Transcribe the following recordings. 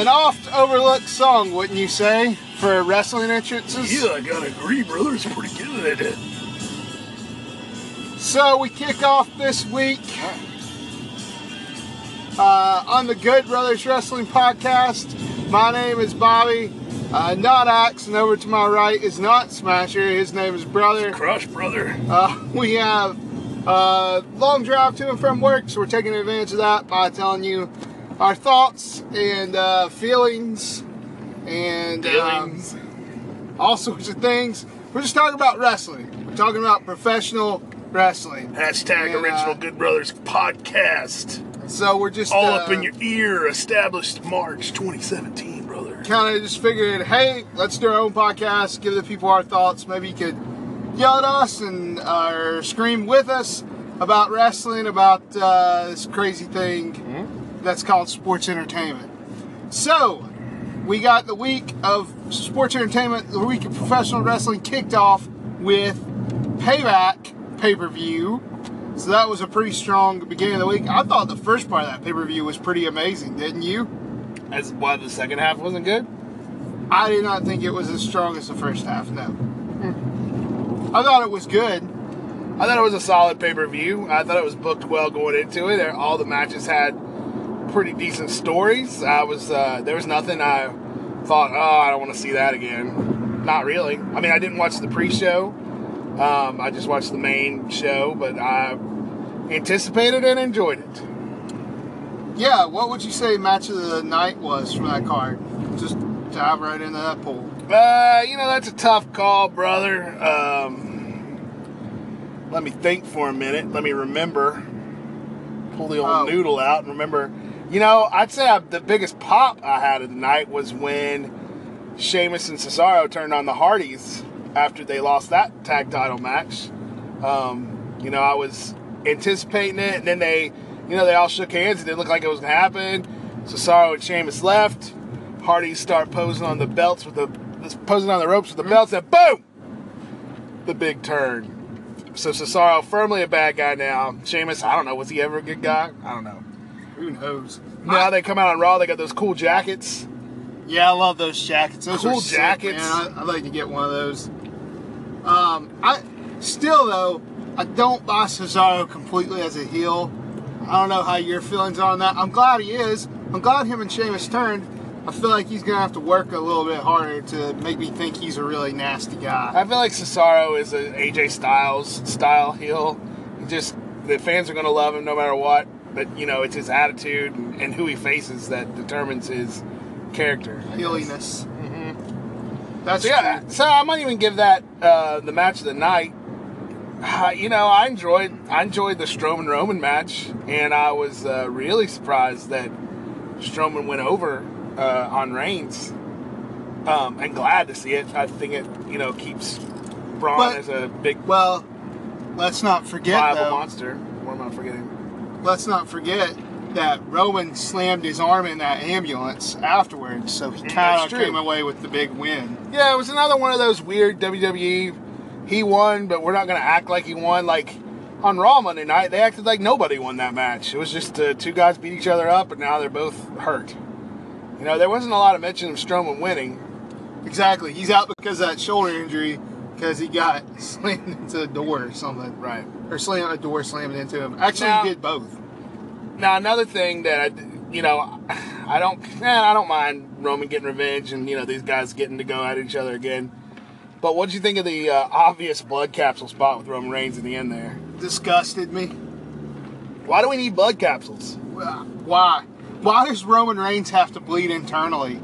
An oft overlooked song, wouldn't you say, for wrestling entrances? Yeah, I gotta agree, brother. It's pretty good. At it. So we kick off this week uh, on the Good Brothers Wrestling Podcast. My name is Bobby, uh, not Axe, and over to my right is not Smasher. His name is Brother. Crush, brother. Uh, we have uh, long drive to and from work, so we're taking advantage of that by telling you our thoughts and uh, feelings and um, all sorts of things. We're just talking about wrestling. We're talking about professional wrestling. Hashtag and, uh, Original Good Brothers Podcast. So we're just All uh, up in your ear. Established March 2017, brother. kind of just figured, hey, let's do our own podcast, give the people our thoughts. Maybe you could yell at us and uh, or scream with us about wrestling, about uh, this crazy thing that's called sports entertainment. So, we got the week of sports entertainment, the week of professional wrestling kicked off with Payback pay per view. So that was a pretty strong beginning of the week. I thought the first part of that pay per view was pretty amazing, didn't you? As why the second half wasn't good? I did not think it was as strong as the first half. No, hmm. I thought it was good. I thought it was a solid pay per view. I thought it was booked well going into it. All the matches had pretty decent stories. I was uh, there was nothing I thought, oh, I don't want to see that again. Not really. I mean, I didn't watch the pre-show. Um, I just watched the main show, but I anticipated and enjoyed it. Yeah, what would you say match of the night was from that card? Just dive right into that pool. Uh, you know, that's a tough call, brother. Um, let me think for a minute. Let me remember. Pull the old Oh. noodle out and remember. You know, I'd say I, the biggest pop I had of the night was when Sheamus and Cesaro turned on the Hardys after they lost that tag title match. Um, you know, I was anticipating it, and then they, you know, they all shook hands. It didn't look like it was gonna happen. Cesaro and Sheamus left. Hardys start posing on the belts with the posing on the ropes with the belts, and boom, the big turn. So Cesaro firmly a bad guy now. Sheamus, I don't know, was he ever a good guy? I don't know. Who knows? Now they come out on Raw. They got those cool jackets. Yeah, I love those jackets. Those Cool are sick, jackets. man. I, I'd like to get one of those. Um, I still though, I don't buy Cesaro completely as a heel. I don't know how your feelings are on that. I'm glad he is. I'm glad him and Sheamus turned. I feel like he's gonna have to work a little bit harder to make me think he's a really nasty guy. I feel like Cesaro is an AJ Styles style heel. Just the fans are gonna love him no matter what. But you know, it's his attitude and, and who he faces that determines his character. Heeliness. That's So yeah, true. so I might even give that uh, the match of the night. Uh, you know, I enjoyed I enjoyed the Strowman Roman match, and I was uh, really surprised that Strowman went over uh, on Reigns. Um, and glad to see it. I think it you know keeps Braun But- as a big Well, let's not forget viable though. monster. What am I forgetting? Let's not forget that Roman slammed his arm in that ambulance afterwards, so he kind of came away with the big win. Yeah, it was another one of those weird WWE. He won, but we're not going to act like he won. Like on Raw Monday night, they acted like nobody won that match. It was just uh, two guys beat each other up, and now they're both hurt. You know, there wasn't a lot of mention of Strowman winning. Exactly, he's out because of that shoulder injury because he got slammed into a door or something, Right. or slammed a door slamming into him. Actually, Now- he did both. Now another thing that I, you know, I don't, man, I don't mind Roman getting revenge, and you know these guys getting to go at each other again. But what would you think of the uh, obvious blood capsule spot with Roman Reigns in the end there? Disgusted me. Why do we need blood capsules? Why? Why does Roman Reigns have to bleed internally?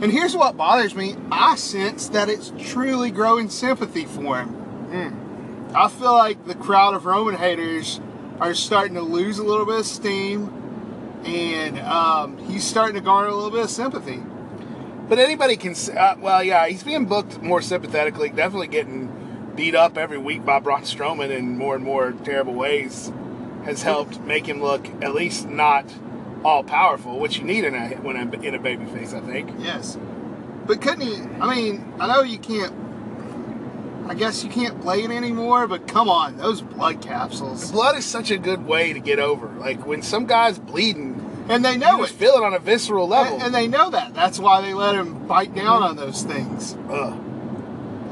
And here's what bothers me. I sense that it's truly growing sympathy for him. I feel like the crowd of Roman haters are starting to lose a little bit of steam. and um, he's starting to garner a little bit of sympathy. But anybody can. Uh, well, yeah, he's being booked more sympathetically. Definitely getting beat up every week by Braun Strowman in more and more terrible ways has helped make him look at least not all powerful, which you need in a when a, in a babyface. I think. Yes. But couldn't he? I mean, I know you can't. I guess you can't play it anymore, but come on, those blood capsules. Blood is such a good way to get over. Like when some guy's bleeding, And they know just it. feel it on a visceral level. And, and they know that. That's why they let him bite down on those things. Ugh.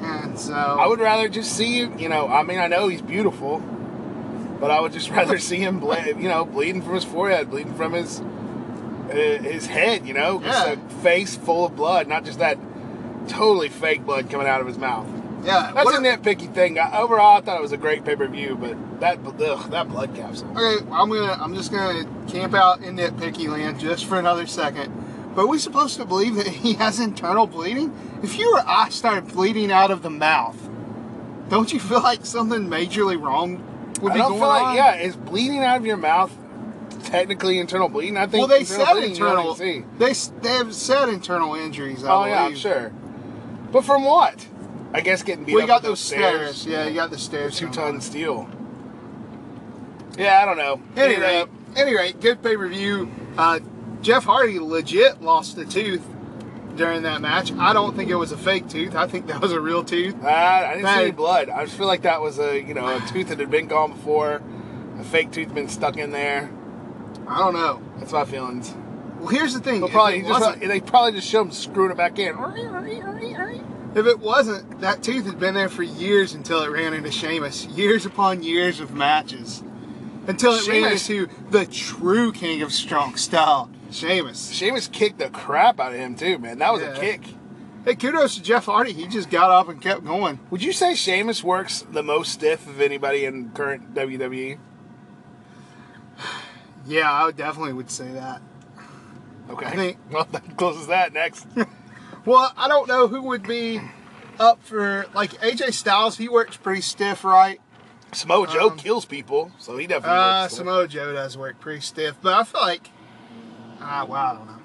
And so. I would rather just see you. You know, I mean, I know he's beautiful, but I would just rather see him, ble- you know, bleeding from his forehead, bleeding from his uh, his head. You know, just Yeah. a face full of blood, not just that totally fake blood coming out of his mouth. Yeah. That's a nitpicky thing. I, overall, I thought it was a great pay per view, but that ugh, that blood capsule. Okay, I'm gonna. I'm just gonna camp out in nitpicky land just for another second. But are we supposed to believe that he has internal bleeding? If you or I start bleeding out of the mouth, don't you feel like something majorly wrong would I don't going feel like on? yeah, is bleeding out of your mouth technically internal bleeding? I think. Well, they internal said bleeding, internal. see. They they have said internal injuries. I Oh yeah, I'm sure. But from what? I guess getting beat We up got those stairs. Yeah, you got the stairs. two ton steel. Yeah, I don't know. Any It, rate, uh, any rate, good pay per view. Uh, Jeff Hardy legit lost a tooth during that match. I don't think it was a fake tooth. I think that was a real tooth. uh, I didn't see any blood. I just feel like that was a you know a tooth that had been gone before, a fake tooth been stuck in there. I don't know. That's my feelings. Well, here's the thing. But probably he just they probably just showed him screwing it back in. If it wasn't, that tooth had been there for years until it ran into Sheamus. Years upon years of matches. Until it ran Sheamus- into the true king of strong style, Sheamus. Sheamus kicked the crap out of him too, man. That was Yeah. a kick. Hey, kudos to Jeff Hardy. He just got up and kept going. Would you say Sheamus works the most stiff of anybody in current? WWE? Yeah, I definitely would say that. Okay. I think- well, that closes that next. Well, I don't know who would be up for like AJ Styles. He works pretty stiff, right? Samoa Joe Um, kills people, so he definitely Uh. Samoa Joe does work pretty stiff, but I feel like, uh, well, I don't know.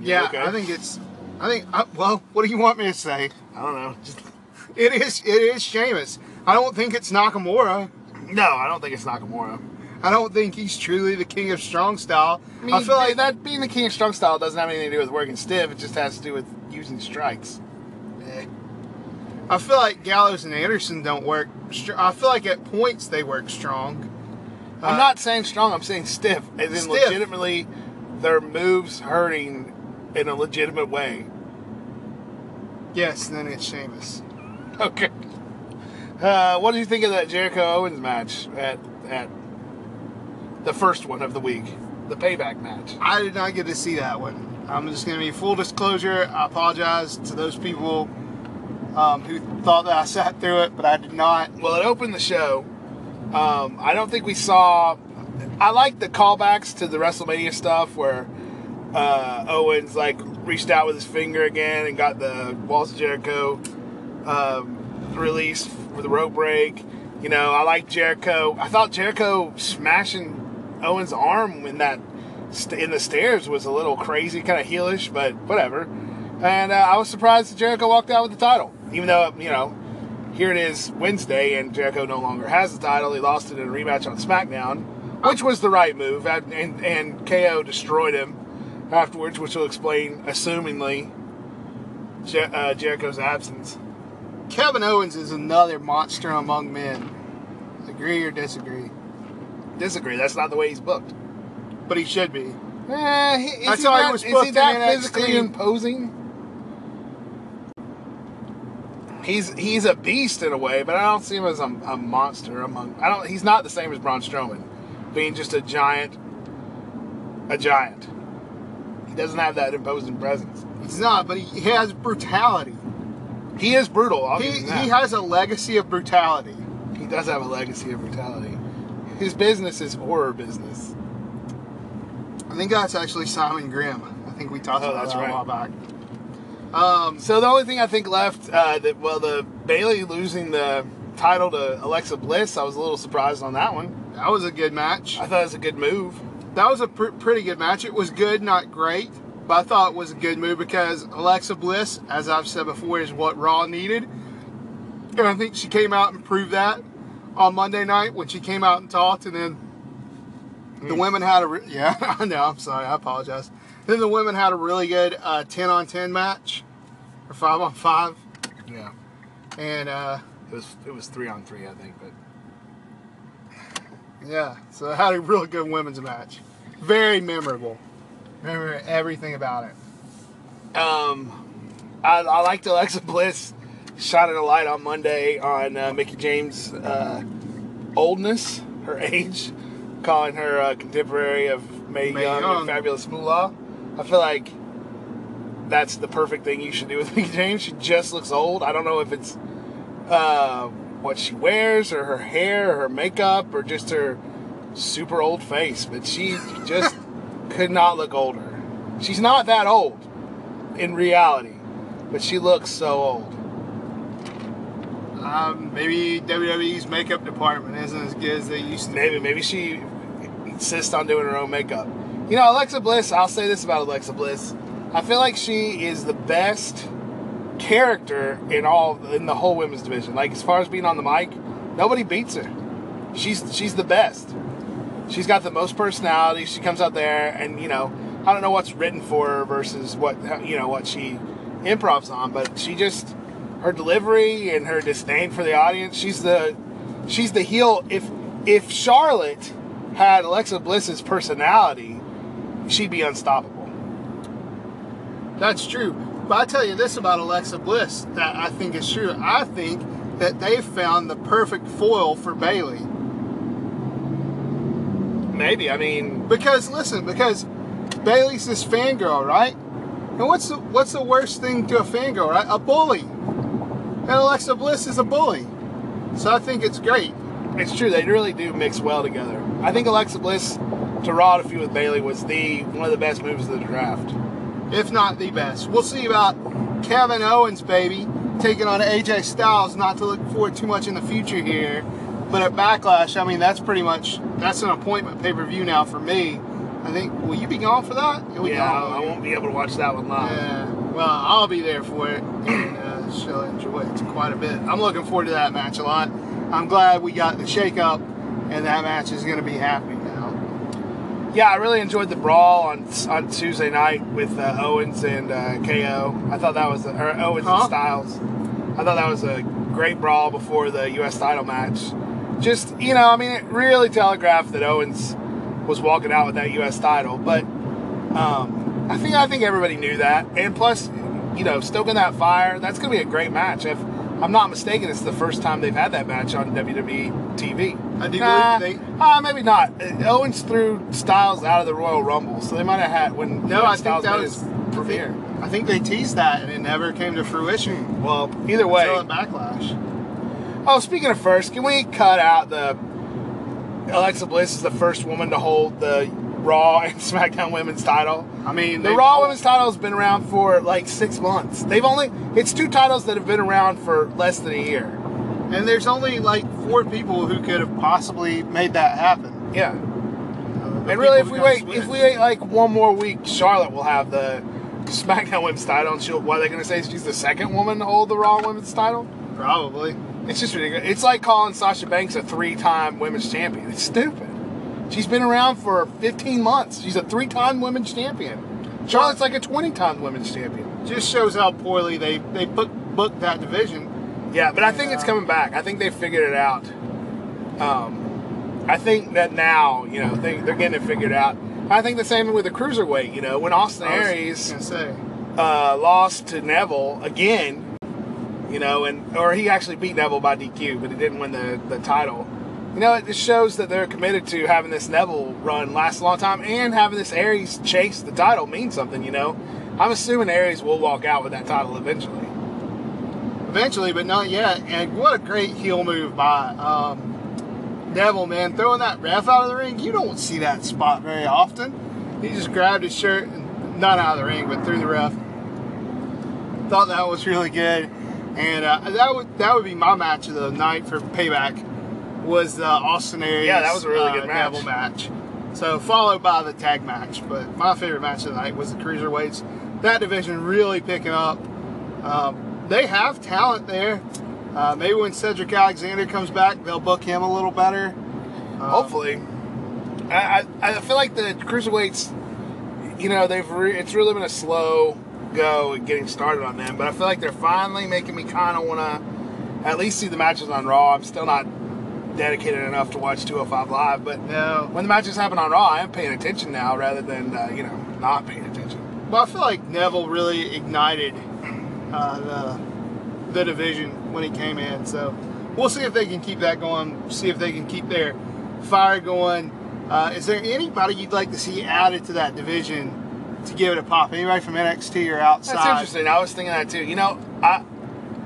Yeah, okay. I think it's. I think. Uh, well, what do you want me to say? I don't know. Just It is. It is Sheamus. I don't think it's Nakamura. no, I don't think it's Nakamura. I don't think he's truly the king of strong style. I, mean, I feel like that being the king of strong style doesn't have anything to do with working stiff. It just has to do with using strikes. Eh. I feel like Gallows and Anderson don't work. Str- I feel like at points they work strong. I'm Uh, not saying strong. I'm saying stiff, as in Stiff. legitimately their moves hurting in a legitimate way. Yes, then it's Sheamus. Okay. Uh, what do you think of that Jericho Owens match at at the first one of the week, the payback match? I did not get to see that one. I'm just going to be full disclosure. I apologize to those people um, who thought that I sat through it, but I did not. Well, it opened the show. Um, I don't think we saw. I like the callbacks to the WrestleMania stuff where uh, Owens like reached out with his finger again and got the Walls of Jericho um, release for the rope break. You know, I like Jericho. I thought Jericho smashing Owens' arm in that in the stairs was a little crazy, kind of heelish, but whatever. And uh, I was surprised that Jericho walked out with the title, even though you know here it is Wednesday, and Jericho no longer has the title. He lost it in a rematch on SmackDown, which was the right move, and, and, and KO destroyed him afterwards, which will explain, assumingly, Jer- uh, Jericho's absence. Kevin Owens is another monster among men. Agree or disagree? Disagree. That's not the way he's booked. But he should be. Eh, he- is That's he how he was is he that physically imposing? He's he's a beast in a way, but I don't see him as a, a monster among. I don't. He's not the same as Braun Strowman, being just a giant. A giant. He doesn't have that imposing presence. He's not, but he has brutality. He is brutal. He, he has a legacy of brutality. He does have a legacy of brutality. His business is horror business. I think that's actually Simon Grimm. I think we talked Oh, about that's that right. a while back. Um, So the only thing I think left, uh, that well, the Bayley losing the title to Alexa Bliss, I was a little surprised on that one. that was a good match. I thought it was a good move. that was a pr- pretty good match. It was good, not great, but I thought it was a good move because Alexa Bliss, as I've said before, is what Raw needed. And I think she came out and proved that on Monday night when she came out and talked, and then the women had a re- yeah, I know. I'm sorry, I apologize. Then the women had a really good uh, ten on ten match, or five on five, Yeah. and uh, It was it was three on three, I think, but yeah, so it had a really good women's match. Very memorable. Remember everything about it. Um, I, I liked Alexa Bliss shining a light on Monday on uh, Mickie James' uh, oldness, her age, calling her uh, contemporary of May, Mae Young, Young. and Fabulous Moolah. I feel like that's the perfect thing you should do with Mickie James. She just looks old. I don't know if it's uh, what she wears or her hair or her makeup or just her super old face, but she just could not look older. She's not that old in reality, but she looks so old. Um, maybe WWE's makeup department isn't as good as they used to. Maybe maybe she insists on doing her own makeup. You know, Alexa Bliss. I'll say this about Alexa Bliss. I feel like she is the best character in all in the whole women's division. Like as far as being on the mic, nobody beats her. She's she's the best. She's got the most personality. She comes out there and you know I don't know what's written for her versus what you know what she improvs on, but she just her delivery and her disdain for the audience. She's the she's the heel. If if Charlotte had Alexa Bliss's personality, she'd be unstoppable. That's true. But I tell you this about Alexa Bliss that I think is true. I think that they found the perfect foil for Bayley. Maybe I mean Because listen, because Bayley's this fangirl, right? And what's the, what's the worst thing to a fangirl, right? A bully. And Alexa Bliss is a bully. So I think it's great. it's true. They really do mix well together. I think Alexa Bliss to Raw to feud with Bayley was the one of the best moves of the draft. if not the best. We'll see about Kevin Owens, baby, taking on AJ Styles. Not to look forward too much in the future here, but at Backlash, I mean that's pretty much that's an appointment pay per view now for me. I think. Will you be gone for that? You'll Yeah, I won't be able to watch that one live. Yeah. Well, I'll be there for it, and uh, she'll enjoy it quite a bit. I'm looking forward to that match a lot. I'm glad we got the shake up, and that match is going to be happening now. Yeah, I really enjoyed the brawl on on Tuesday night with uh, Owens and uh, KO. I thought that was a, or Owens Huh? and Styles. I thought that was a great brawl before the U.S. title match. Just you know, I mean, it really telegraphed that Owens was walking out with that U.S. title. But um, I think I think everybody knew that, and plus, you know, stoking that fire. That's going to be a great match. If I'm not mistaken, it's the first time they've had that match on WWE TV. I do Nah, believe they- uh, maybe not. Owens threw Styles out of the Royal Rumble, so they might have had when No, when I think that was his I think, premiere. I think they teased that, and it never came to fruition. Well, either way. Backlash. Oh, speaking of first, can we cut out the Alexa Bliss is the first woman to hold the Raw and SmackDown Women's title? I mean, The Raw Women's title has been around for like six months. They've only it's two titles that have been around for less than a year. and there's only like four people who could have possibly made that happen. Yeah. Uh, And really, if we wait, got if we wait like one more week, Charlotte will have the SmackDown Women's title. And she'll, what are they going to say? She's the second woman to hold the Raw Women's title. probably. It's just ridiculous. It's like calling Sasha Banks a three-time women's champion. It's stupid. She's been around for 15 months. She's a three-time women's champion. Charlotte's like a 20-time women's champion. Just shows how poorly they they put booked that division. Yeah, but I think it's coming back. I think they figured it out. Um, I think that now, you know, they, they're getting it figured out. I think the same with the cruiserweight. You know, when Austin Aries say. uh, lost to Neville again, you know, and or he actually beat Neville by DQ, but he didn't win the, the title. You know, it just shows that they're committed to having this Neville run last a long time and having this Aries chase the title means something, you know. I'm assuming Aries will walk out with that title eventually. Eventually, but not yet. And what a great heel move by um, Neville, man. Throwing that ref out of the ring. You don't see that spot very often. He just grabbed his shirt and not out of the ring, but through the ref. Thought that was really good. And uh, that would that would be my match of the night for payback was the Austin Aries Yeah, that was a really uh, good match. Neville match. So followed by the tag match, but my favorite match of the night was the cruiserweights. That division really picking up. Um, they have talent there. Uh, maybe when Cedric Alexander comes back, they'll book him a little better. Um, Hopefully, I, I I feel like the cruiserweights, you know, they've re- it's really been a slow go at getting started on them, but I feel like they're finally making me kind of want to at least see the matches on Raw. I'm still not dedicated enough to watch 205 live, but No. when the matches happen on Raw, I am paying attention now rather than uh, you know not paying attention. Well, I feel like Neville really ignited uh, the, the division when he came in. So we'll see if they can keep that going. See if they can keep their fire going. Uh, is there anybody you'd like to see added to that division to give it a pop? Anybody from NXT or outside? That's interesting. I was thinking that too. You know, I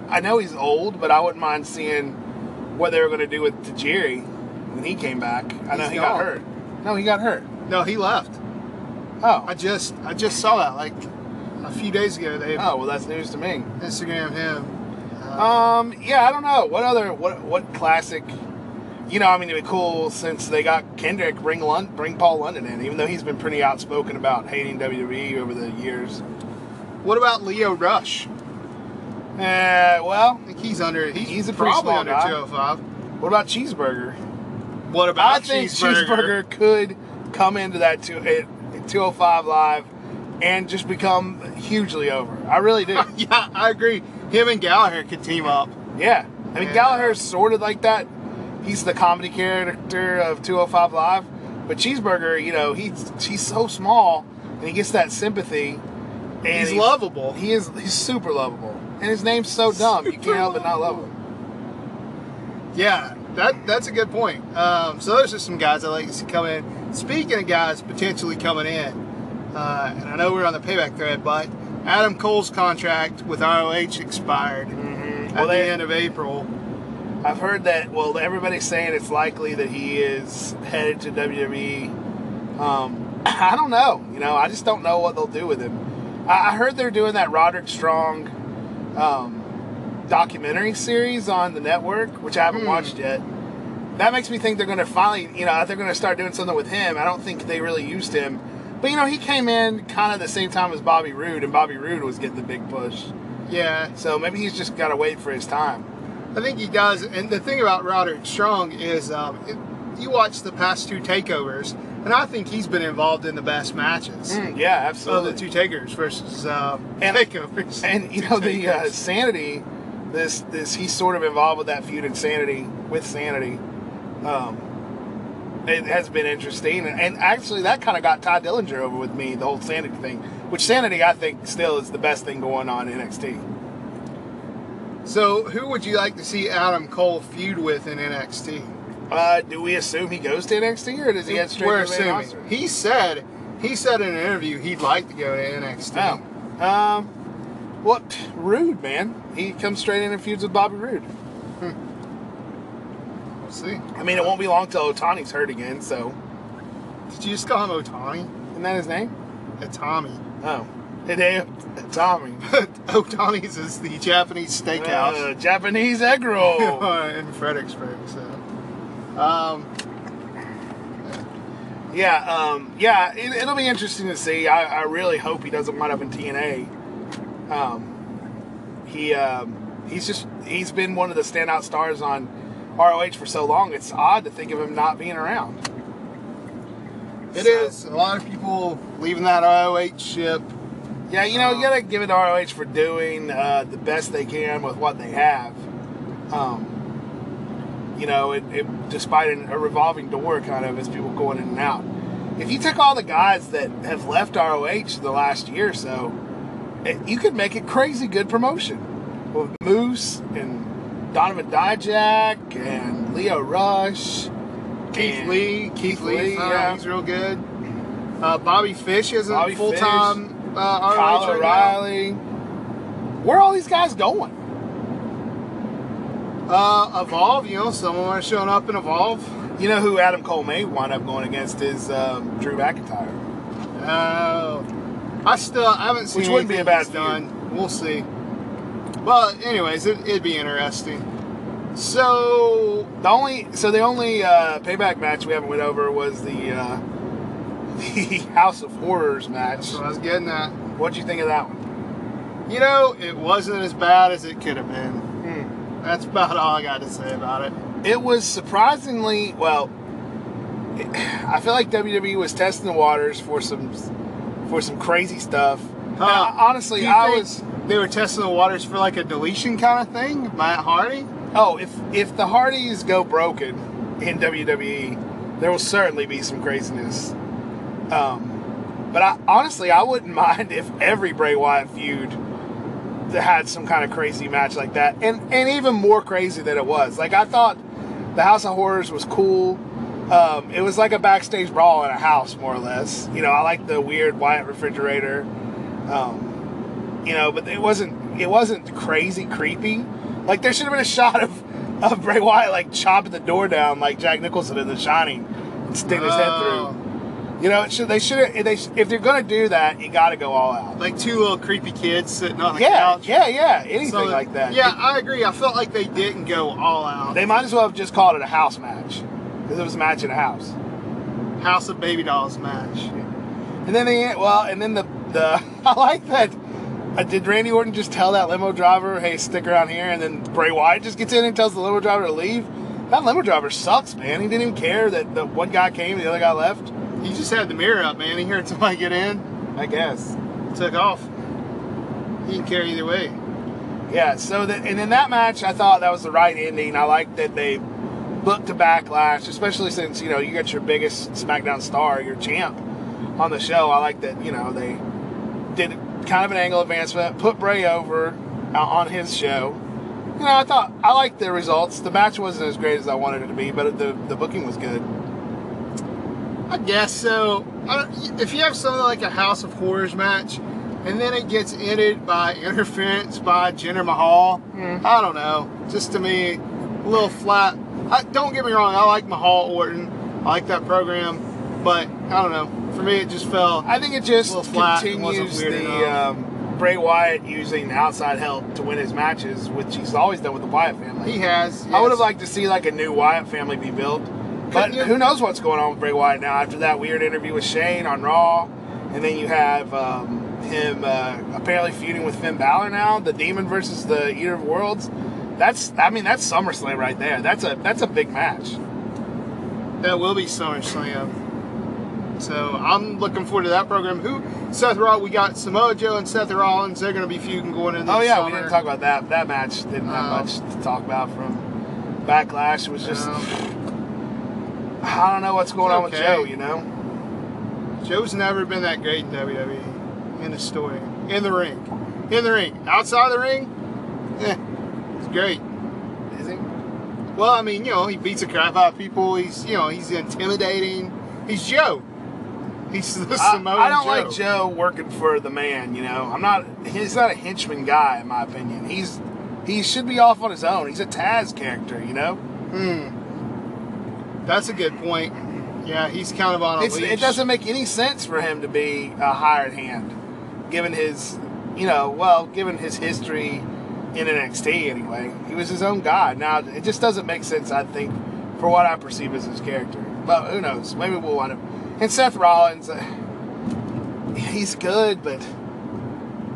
I know he's old, but I wouldn't mind seeing what they were going to do with Tajiri when he came back. I know He's he got hurt. No, he got hurt. No, he left. Oh, I just I just saw that like a few days ago. They oh, well, that's news to me. Instagram him. Uh, Um, yeah, I don't know. What other what what classic? You know, I mean, it'd be cool since they got Kendrick bring Lon- bring Paul London in, even though he's been pretty outspoken about hating WWE over the years. what about Lio Rush? Uh, well, I think he's under. He's, He's a pretty probably under guy. 205. what about Cheeseburger? What about I think Cheeseburger could come into that two, at 205 live and just become hugely over. I really do. yeah, I agree. Him and Gallagher could team up. yeah. I mean, Yeah. Gallagher's sort of like that. He's the comedy character of 205 Live. But Cheeseburger, you know, he's he's so small and he gets that sympathy. And He's lovable. He is he's super lovable. And his name's so dumb, you can't help but not love him. Yeah, that that's a good point. Um, so those are some guys I like to see come in. Speaking of guys potentially coming in, uh, and I know we're on the payback thread, but Adam Cole's contract with ROH expired at Well, the they- end of April. I've heard that. Well, everybody's saying it's likely that he is headed to WWE. Um, I don't know. You know, I just don't know what they'll do with him. I, I heard they're doing that Roderick Strong um, documentary series on the network, which I haven't Hmm. watched yet. That makes me think they're going to finally, you know, they're going to start doing something with him. I don't think they really used him, but you know, he came in kind of the same time as Bobby Roode, and Bobby Roode was getting the big push. Yeah, So maybe he's just got to wait for his time. I think he does. And the thing about Roderick Strong is, um, it, you watch the past two takeovers, and I think he's been involved in the best matches Mm, yeah, of absolutely. the two takers versus uh, And- takeovers. And you know the uh, sanity, this this he's sort of involved with that feud in sanity with sanity. Um, it has been interesting, and, and actually that kind of got Tye Dillinger over with me the whole sanity thing. Which sanity I think still is the best thing going on in NXT. So, who would you like to see Adam Cole feud with in NXT? Uh, do we assume he goes to NXT or does he head straight We're to the main roster? He said he said in an interview he'd like to go to NXT. Oh, um, what rude man? He comes straight in and feuds with Bobby Roode. We'll see. I mean, it won't be long till Otani's hurt again. So, Did you just call him Otani? isn't that his name? Otami. Oh, is Tommy. Otani's is the Japanese steakhouse Uh, Japanese egg roll. in Fredericksburg. So, um, yeah, um, yeah, it, it'll be interesting to see. I, I really hope he doesn't wind up in TNA. Um, he um, he's just he's been one of the standout stars on ROH for so long. It's odd to think of him not being around. it So- is a lot of people leaving that ROH ship. Yeah, you know, you Um, gotta give it to ROH for doing uh, the best they can with what they have. Um, you know, it, it, despite an, a revolving door kind of as people going in and out. If you took all the guys that have left ROH the last year or so, it, you could make a crazy good promotion with Moose and Donovan Dijak and Lio Rush. Keith Lee, Keith Lee, Lee, uh, yeah. he's real good. Uh, Bobby Fish isn't Bobby full time uh, ROH Kyle right now. Where are all these guys going? Uh, Evolve, you know, some of them are showing up in Evolve. You know who Adam Cole may wind up going against is um, Drew McIntyre. Uh, I still I haven't seen Which wouldn't be a bad done. We'll see. But anyways, it, it'd be interesting. So The only so the only uh, payback match we haven't went over was the uh, the House of Horrors match. That's what I was getting at. What'd you think of that one? You know, it wasn't as bad as it could have been. That's about all I got to say about it. It was surprisingly well. it- I feel like WWE was testing the waters for some for some crazy stuff. I- honestly, I was They were testing the waters for like a deletion kind of thing. Matt Hardy. oh if if the Hardys go broken in WWE, there will certainly be some craziness. Um, but I, honestly, I wouldn't mind if every Bray Wyatt feud had some kind of crazy match like that, and and even more crazy than it was. Like I thought, the House of Horrors was cool. Um, it was like a backstage brawl in a house, more or less. You know, I like the weird Wyatt refrigerator. Um, you know, but it wasn't it wasn't crazy creepy. Like there should have been a shot of of Bray Wyatt like chopping the door down like Jack Nicholson in The Shining and sticking his head Oh, through. You know, it should they should if they if they're gonna do that, you got to go all out. Like two little creepy kids sitting on the Yeah, couch. yeah, yeah. yeah. Anything So, like that. Yeah, I agree. I felt like they didn't go all out. They might as well have just called it a house match. Because it was a match in a house. House of Baby Dolls match. And then they, well, and then the, the I like that. Uh, did Randy Orton just tell that limo driver, hey, stick around here? And then Bray Wyatt just gets in and tells the limo driver to leave? That limo driver sucks, man. He didn't even care that the one guy came and the other guy left. He just had the mirror up, man. He heard somebody get in, I guess. took off. He didn't care either way. Yeah, so that, and in that match, I thought that was the right ending. I like that they booked a backlash, especially since, you know, you got your biggest SmackDown star, your champ, on the show. I like that, you know, they did kind of an angle advancement, put Bray over uh, on his show. You know, I thought, I liked the results. The match wasn't as great as I wanted it to be, but the, the booking was good. I guess so. I don't, if you have something like a House of Horrors match, and then it gets ended by interference by Jinder Mahal, Mm. I don't know. Just to me, a little flat. I, don't get me wrong. I like Mahal Orton. I like that program, but I don't know. For me, it just fell. I think it just A flat, it wasn't continues the um, Bray Wyatt using outside help to win his matches, which he's always done with the Wyatt family. He has. I would have liked to see like a new Wyatt family be built. But you- who knows what's going on with Bray Wyatt now after that weird interview with Shane on Raw, and then you have um, him uh, apparently feuding with Finn Balor now, the Demon versus the Eater of Worlds. That's I mean that's SummerSlam right there. That's a that's a big match. That will be SummerSlam. So I'm looking forward to that program. Who Seth Rollins? We got Samoa Joe and Seth Rollins. They're going to be feuding going into. Oh yeah, summer. we didn't talk about that. That match didn't have No. much to talk about from Backlash. It was just No. I don't know what's going on with Joe. You know, Joe's never been that great in WWE. In the story, in the ring, in the ring, outside the ring, eh, he's great. is he? Well, I mean, you know, he beats the crap out of people. He's, you know, he's intimidating. He's Joe. He's the I, Samoan I don't Joe. like Joe working for the man. You know, I'm not. He's not a henchman guy, in my opinion. He's he should be off on his own. He's a Taz character. You know, Hmm. That's a good point. Yeah, he's kind of on a it's, leash. it doesn't make any sense for him to be a hired hand, given his, you know, well, given his history in NXT anyway. He was his own guy. Now it just doesn't make sense. I think for what I perceive as his character. But who knows? Maybe we'll wind up. And Seth Rollins, uh, he's good, but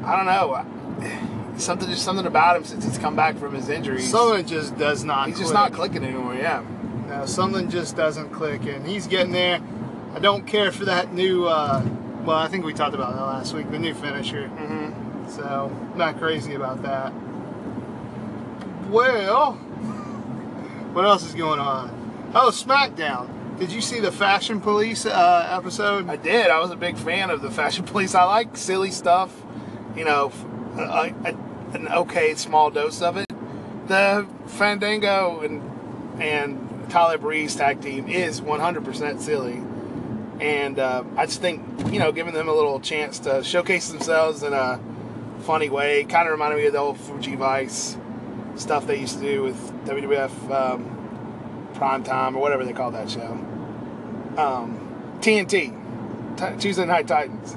I don't know. Something just something about him since he's come back from his injuries. Something just does not. he's just not clicking anymore. Yeah. No, something just doesn't click, and he's getting there. I don't care for that new. Uh, well, I think we talked about that last week. The new finisher. hmm So not crazy about that. Well, what else is going on? Oh, SmackDown. Did you see the Fashion Police uh, episode? I did. I was a big fan of the Fashion Police. I like silly stuff. You know, a, a, an okay small dose of it. The Fandango and and Tyler Breeze tag team is 100% silly, and uh, I just think you know giving them a little chance to showcase themselves in a funny way kind of reminded me of the old Fuji Vice stuff they used to do with WWF um, Prime Time or whatever they call that show. Um, TNT, T- Tuesday Night Titans.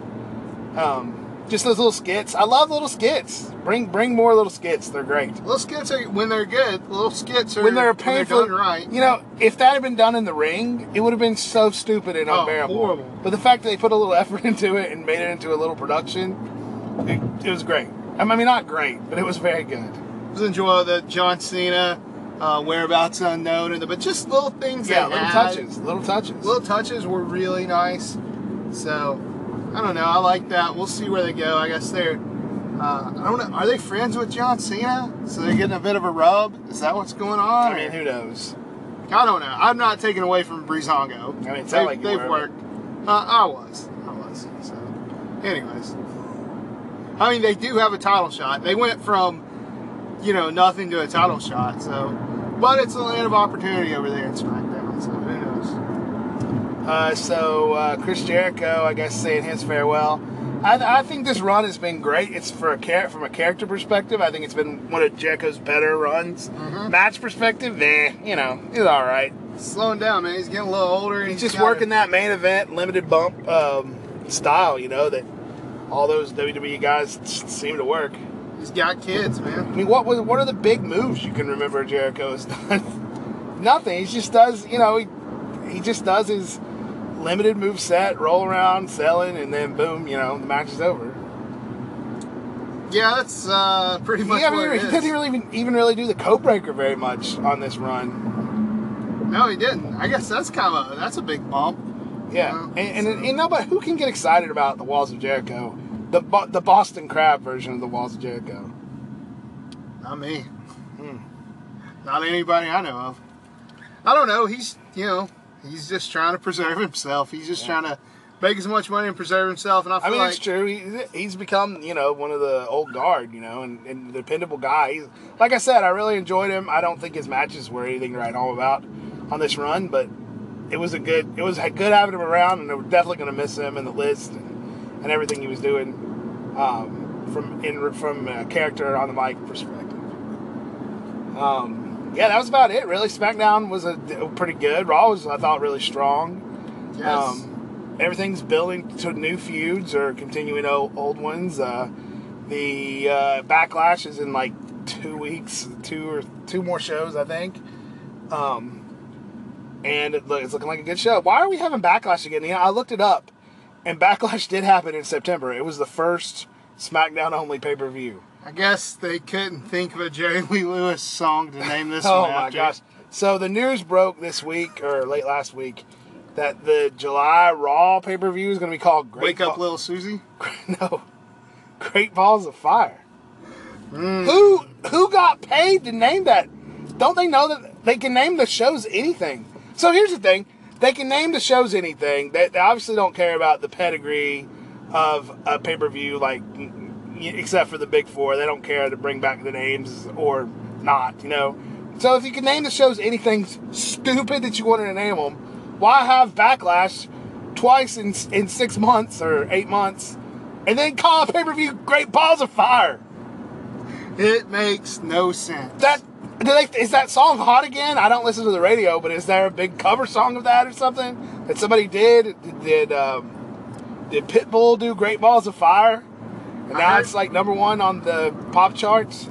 Um, just those little skits. I love little skits. Bring bring more little skits. They're great. Little skits are when they're good. Little skits are When they're painful, done right. you know, if that had been done in the ring, it would have been so stupid and Oh, unbearable. horrible. But the fact that they put a little effort into it and made it into a little production, it, it was great. I mean, not great, but it was very good. was enjoy the John Cena uh, whereabouts unknown, and the, but just little things. Yeah, little touches, little touches. Little touches were really nice. So I don't know. I like that. We'll see where they go. I guess they're. Uh, I don't know. Are they friends with John Cena? So they're getting a bit of a rub. Is that what's going on? I mean, who knows? I don't know. I'm not taking away from Breezango. I mean, they, like they've were. worked. Uh, I was. I was. So, anyways, I mean, they do have a title shot. They went from, you know, nothing to a title shot. So, but it's a land of opportunity over there in SmackDown. So who knows? Uh, so uh, Chris Jericho, I guess, saying his farewell. I, I think this run has been great. It's for a char- from a character perspective. I think it's been one of Jericho's better runs. Mhm. Match perspective, eh, you know, he's all right. Slowing down, man. He's getting a little older. And He's just working that main event limited bump um, style, you know, that all those WWE guys seem to work. He's got kids, man. I mean, what was what are the big moves you can remember Jericho has done? Nothing. He just does, you know, he he just does his limited move set, roll around, selling, and then boom, you know, the match is over. Yeah, that's uh, pretty much He, I what he didn't really even, even really do the code breaker very much on this run. No, he didn't. I guess that's kind of a, that's a big bump. Yeah, Yeah, and, and, so- you know, but who can get excited about the Walls of Jericho? The Bo- the Boston Crab version of the Walls of Jericho. Not me. Hmm. Not anybody I know of. I don't know. He's you know he's just trying to preserve himself. He's just Yeah. trying to make as much money and preserve himself. And I feel I mean, like it's true. He, he's become, you know, one of the old guard, you know, and, and the dependable guy. He's, like I said, I really enjoyed him. I don't think his matches were anything to write home about on this run, but it was a good, it was good having him around, and we're definitely going to miss him in the list and, and everything he was doing um, from in from a character on the mic perspective. Um, yeah, that was about it. Really, SmackDown was a, pretty good. Raw was, I thought, really strong. yes, Um, everything's building to new feuds or continuing old, old ones. Uh, the uh, backlash is in like two weeks, two or two more shows, I think. Um, and it look, it's looking like a good show. Why are we having backlash again? Yeah, I looked it up, and backlash did happen in September. It was the first SmackDown only pay per view. I guess they couldn't think of a Jerry Lee Lewis song to name this Oh one my gosh! So the news broke this week or late last week that the July Raw pay per view is going to be called Great Wake up, little Susie. no, Great Balls of Fire. Mm. Who who got paid to name that? Don't they know that they can name the shows anything? So here's the thing: they can name the shows anything. They, they obviously don't care about the pedigree of a pay per view, like except for the big four. They don't care to bring back the names or not. You know. So if you can name the shows anything stupid that you wanted to name them, why have backlash twice in in six months or eight months, and then call a pay per view Great Balls of Fire? It makes no sense. That they, is that song hot again? I don't listen to the radio, but is there a big cover song of that or something that somebody did? Did um, did Pitbull do Great Balls of Fire? And now heard- it's like number one on the pop charts.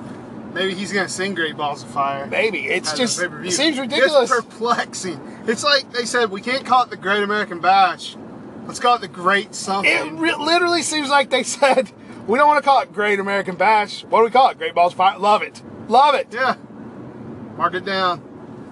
Maybe he's gonna sing Great Balls of Fire. Maybe it's just it seems ridiculous. It's perplexing. It's like they said we can't call it the Great American Bash. Let's call it the Great It something. re- literally seems like they said we don't want to call it Great American Bash. What do we call it? Great Balls of Fire. Love it, love it. yeah. Mark it down.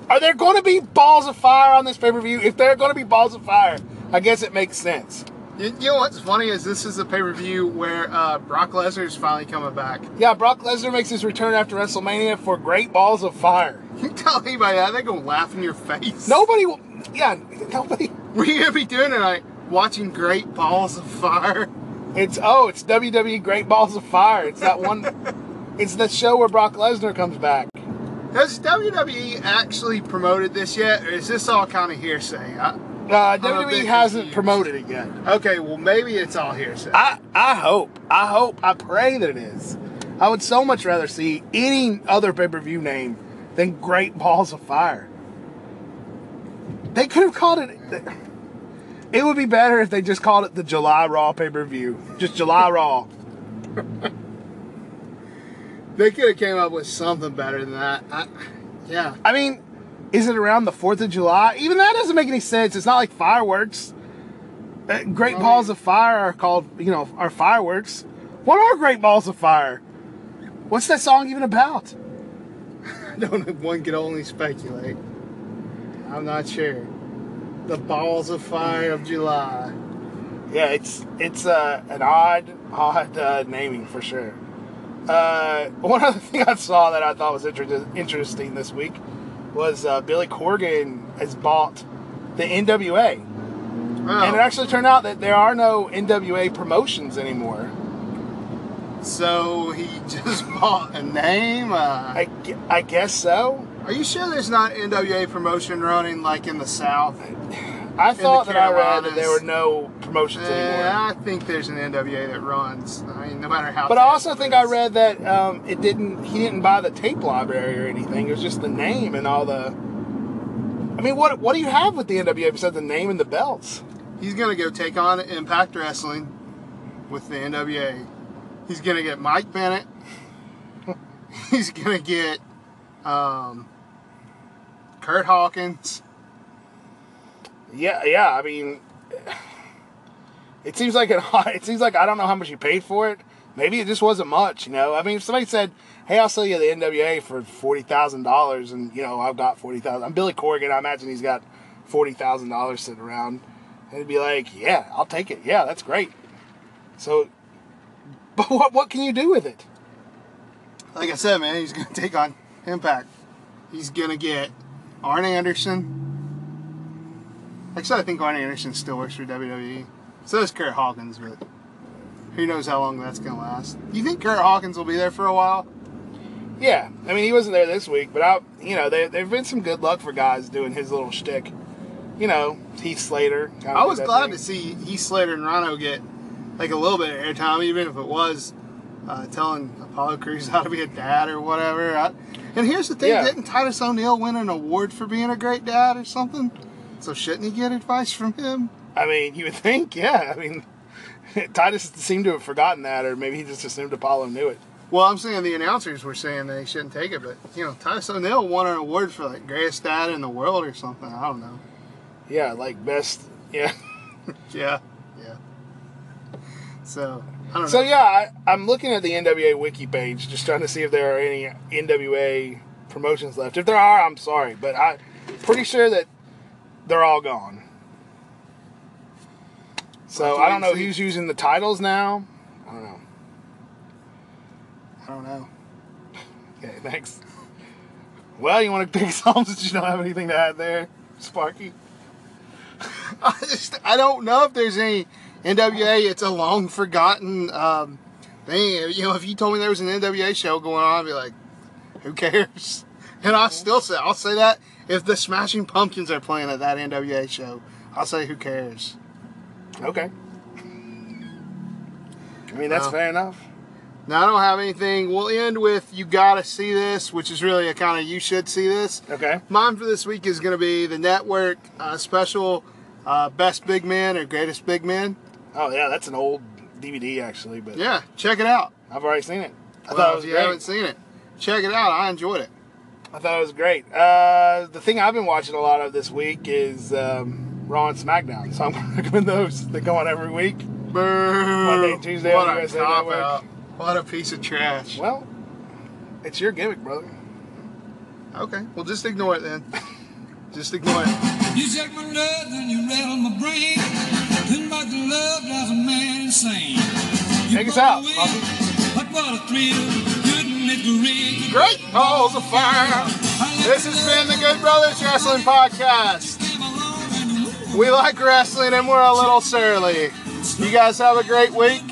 Are there going to be balls of fire on this pay per view? If there are going to be balls of fire, I guess it makes sense. You, you know what's funny is this is a pay per view where uh, Brock Lesnar is finally coming back. Yeah, Brock Lesnar makes his return after WrestleMania for Great Balls of Fire. You tell anybody that they're gonna laugh in your face. Nobody, will, yeah, nobody. What are you gonna be doing tonight? Watching Great Balls of Fire. It's oh, it's WWE Great Balls of Fire. It's that one. it's the show where Brock Lesnar comes back. Has WWE actually promoted this yet, or is this all kind of hearsay? I, Uh, WWE hasn't confused. promoted it yet. okay, well maybe it's all hearsay. I I hope, I hope, I pray that it is. I would so much rather see any other pay per view name than Great Balls of Fire. They could have called it. It would be better if they just called it the July Raw pay per view. Just July Raw. They could have came up with something better than that. I, yeah. I mean, is it around the 4th of July? Even that doesn't make any sense. It's not like fireworks. Uh, Great I balls of fire are called, you know, are fireworks. What are great balls of fire? What's that song even about? I don't know. One could only speculate. I'm not sure. The balls of fire of July. Yeah, it's it's uh, an odd odd uh, naming for sure. Uh, one other thing I saw that I thought was inter- interesting this week was uh, Billy Corgan has bought the NWA, Oh, and it actually turned out that there are no NWA promotions anymore. so he just bought a name. Uh, I, I guess so. are you sure there's not NWA promotion running like in the South? I thought that I read that there were no promotions Eh, anymore. I think there's an NWA that runs. I mean, no matter how. But I also think I read that um, it didn't. He didn't buy the tape library or anything. It was just the name and all the. I mean, what what do you have with the NWA besides the name and the belts? he's gonna go take on Impact Wrestling with the NWA. He's gonna get Mike Bennett. he's gonna get um, Kurt Hawkins. Yeah, yeah. I mean, it seems like it. It seems like I don't know how much you paid for it. Maybe it just wasn't much. You know, I mean, if somebody said, "Hey, I'll sell you the NWA for forty thousand dollars," and you know, I've got forty thousand. I'm Billy Corgan. I imagine he's got forty thousand dollars sitting around, and he'd be like, "Yeah, I'll take it. Yeah, that's great." So, but what what can you do with it? Like I said, man, he's gonna take on Impact. He's gonna get Arn Anderson. Actually, I think Arn Anderson still works for WWE. So does Kurt Hawkins, but who knows how long that's gonna last. You think Kurt Hawkins will be there for a while? Yeah, I mean, he wasn't there this week, but I, you know, there there've been some good luck for guys doing his little shtick. You know, Heath Slater. I was glad thing. to see Heath Slater and Rhino get like a little bit of airtime, even if it was uh, telling Apollo Crews how to be a dad or whatever. I, and here's the thing: Yeah. didn't Titus O'Neil win an award for being a great dad or something? So shouldn't he get advice from him? I mean, you would think, yeah. I mean, Titus seemed to have forgotten that, or maybe he just assumed Apollo knew it. Well, I'm saying the announcers were saying they shouldn't take it, but you know, Titus O'Neil won an award for like greatest dad in the world or something. I don't know. Yeah, like best. Yeah. Yeah, yeah. So I don't So know. yeah, I, I'm looking at the NWA wiki page, just trying to see if there are any NWA promotions left. If there are, I'm sorry, but I'm pretty sure that they're all gone. So I don't know who's using the titles now. I don't know. I don't know. Okay, thanks. Well, you want to pick some since you don't have anything to add there, Sparky? I just I don't know if there's any NWA. It's a long forgotten um, thing. You know, if you told me there was an NWA show going on, I'd be like, who cares? And I'll still say I'll say that if the Smashing Pumpkins are playing at that NWA show, I'll say who cares. Okay. I mean, that's Well. fair enough. Now I don't have anything. We'll end with you gotta see this, which is really a kind of you should see this. Okay. Mine for this week is going to be the network uh, special uh, best big men or greatest big men. Oh yeah, that's an old DVD actually, but Yeah, check it out. I've already seen it. I Well, thought it was if you great. haven't seen it, check it out. I enjoyed it. I thought it was great. Uh, the thing I've been watching a lot of this week is um, Raw and SmackDown, so I'm going to recommend those. They go on every week. Boo! Monday, Tuesday what on a USA cop Network. out. What a piece of trash. Well, it's your gimmick, brother. Okay, well just ignore it then. just ignore it. You shake my nerves and you rattle my brain. Nothing but the love drives a man insane. You Take us out, away, Buffy. But what a thrill, couldn't it Great balls of fire. This has been the Good Brothers Wrestling Podcast. We like wrestling and we're a little surly. You guys have a great week.